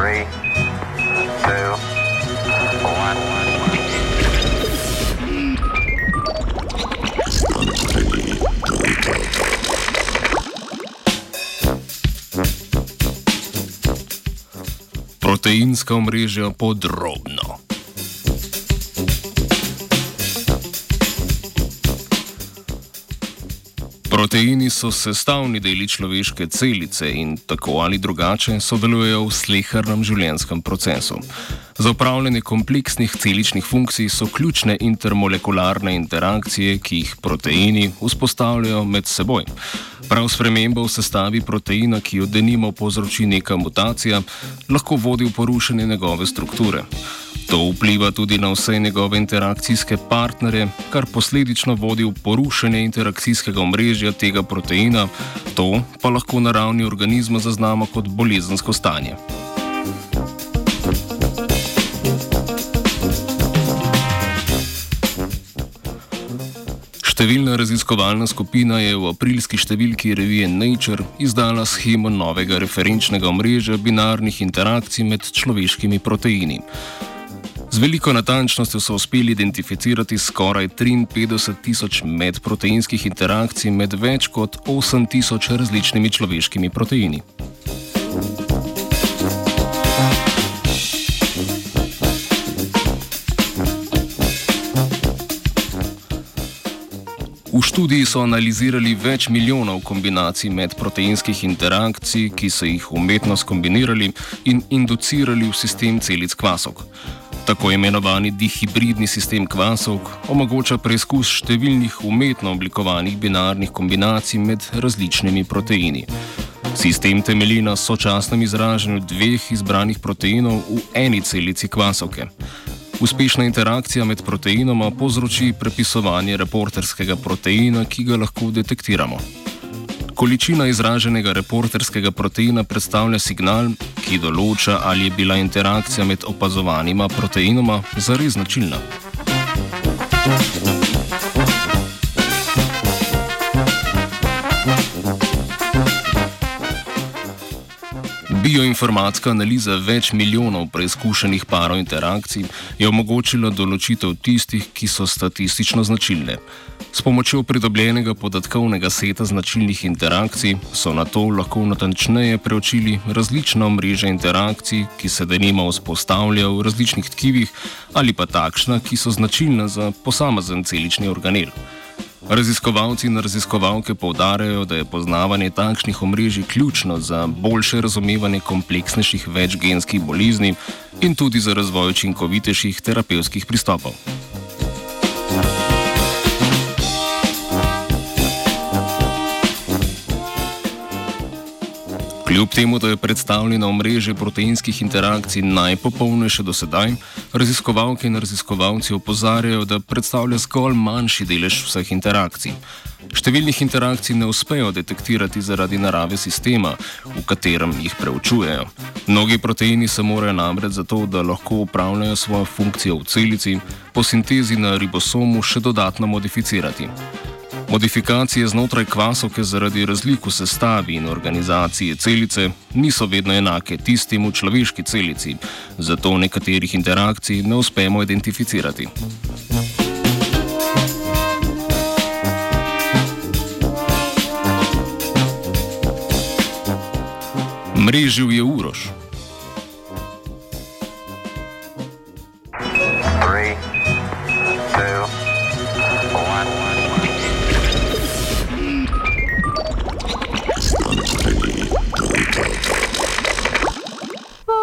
Three, two, one. Подробно. Proteini so sestavni deli človeške celice in tako ali drugače sodelujejo v slehernem življenjskem procesu. Za upravljanje kompleksnih celičnih funkcij so ključne intermolekularne interakcije, ki jih proteini vzpostavljajo med seboj. Prav sprememba v sestavi proteina, ki jo denimo povzroči neka mutacija, lahko vodi v porušenje njegove strukture. To vpliva tudi na vse njegove interakcijske partnerje, kar posledično vodi v porušenje interakcijskega omrežja tega proteina, to pa lahko na ravni organizma zaznamo kot bolezensko stanje. Številna raziskovalna skupina je v aprilski številki revije Nature izdala schemo novega referenčnega omrežja binarnih interakcij med človeškimi proteini. Z veliko natančnostjo so uspeli identificirati skoraj 53 tisoč medproteinskih interakcij med več kot 8 tisoč različnimi človeškimi proteini. V študiji so analizirali več milijonov kombinacij medproteinskih interakcij, ki so jih umetno skombinirali in inducirali v sistem celic kvasok. Tako imenovani dihibridni sistem kvasok omogoča preizkus številnih umetno oblikovanih binarnih kombinacij med različnimi proteini. Sistem temelji na sočasnem izražanju dveh izbranih proteinov v eni celici kvasovke. Uspešna interakcija med proteinoma povzroči prepisovanje reporterskega proteina, ki ga lahko detektiramo. Količina izraženega reporterskega proteina predstavlja signal, ki določa, ali je bila interakcija med opazovanima proteinoma zares značilna. Bioinformatska analiza več milijonov preizkušenih parov interakcij je omogočila določitev tistih, ki so statistično značilne. S pomočjo pridobljenega podatkovnega seta značilnih interakcij so na to lahko natančneje preučili različna mreža interakcij, ki se denimo vzpostavljajo v različnih tkivih ali pa takšna, ki so značilna za posamezen celični organel. Raziskovalci in raziskovalke povdarjajo, da je poznavanje takšnih omrežij ključno za boljše razumevanje kompleksnejših večgenskih bolezni in tudi za razvoj učinkovitejših terapevtskih pristopov. Kljub temu, da je predstavljeno mreže proteinskih interakcij najpopolnejše do sedaj, raziskovalke in raziskovalci opozarjajo, da predstavlja zgolj manjši delež vseh interakcij. Številnih interakcij ne uspejo detektirati zaradi narave sistema, v katerem jih preučujejo. Mnogi proteini se morajo namreč zato, da lahko upravljajo svojo funkcijo v celici, po sintezi na ribosomu še dodatno modificirati. Modifikacije znotraj kvasovke zaradi razlik v sestavi in organizaciji celice niso vedno enake tistim v človeški celici, zato nekaterih interakcij ne uspemo identificirati. Mrežil je urož.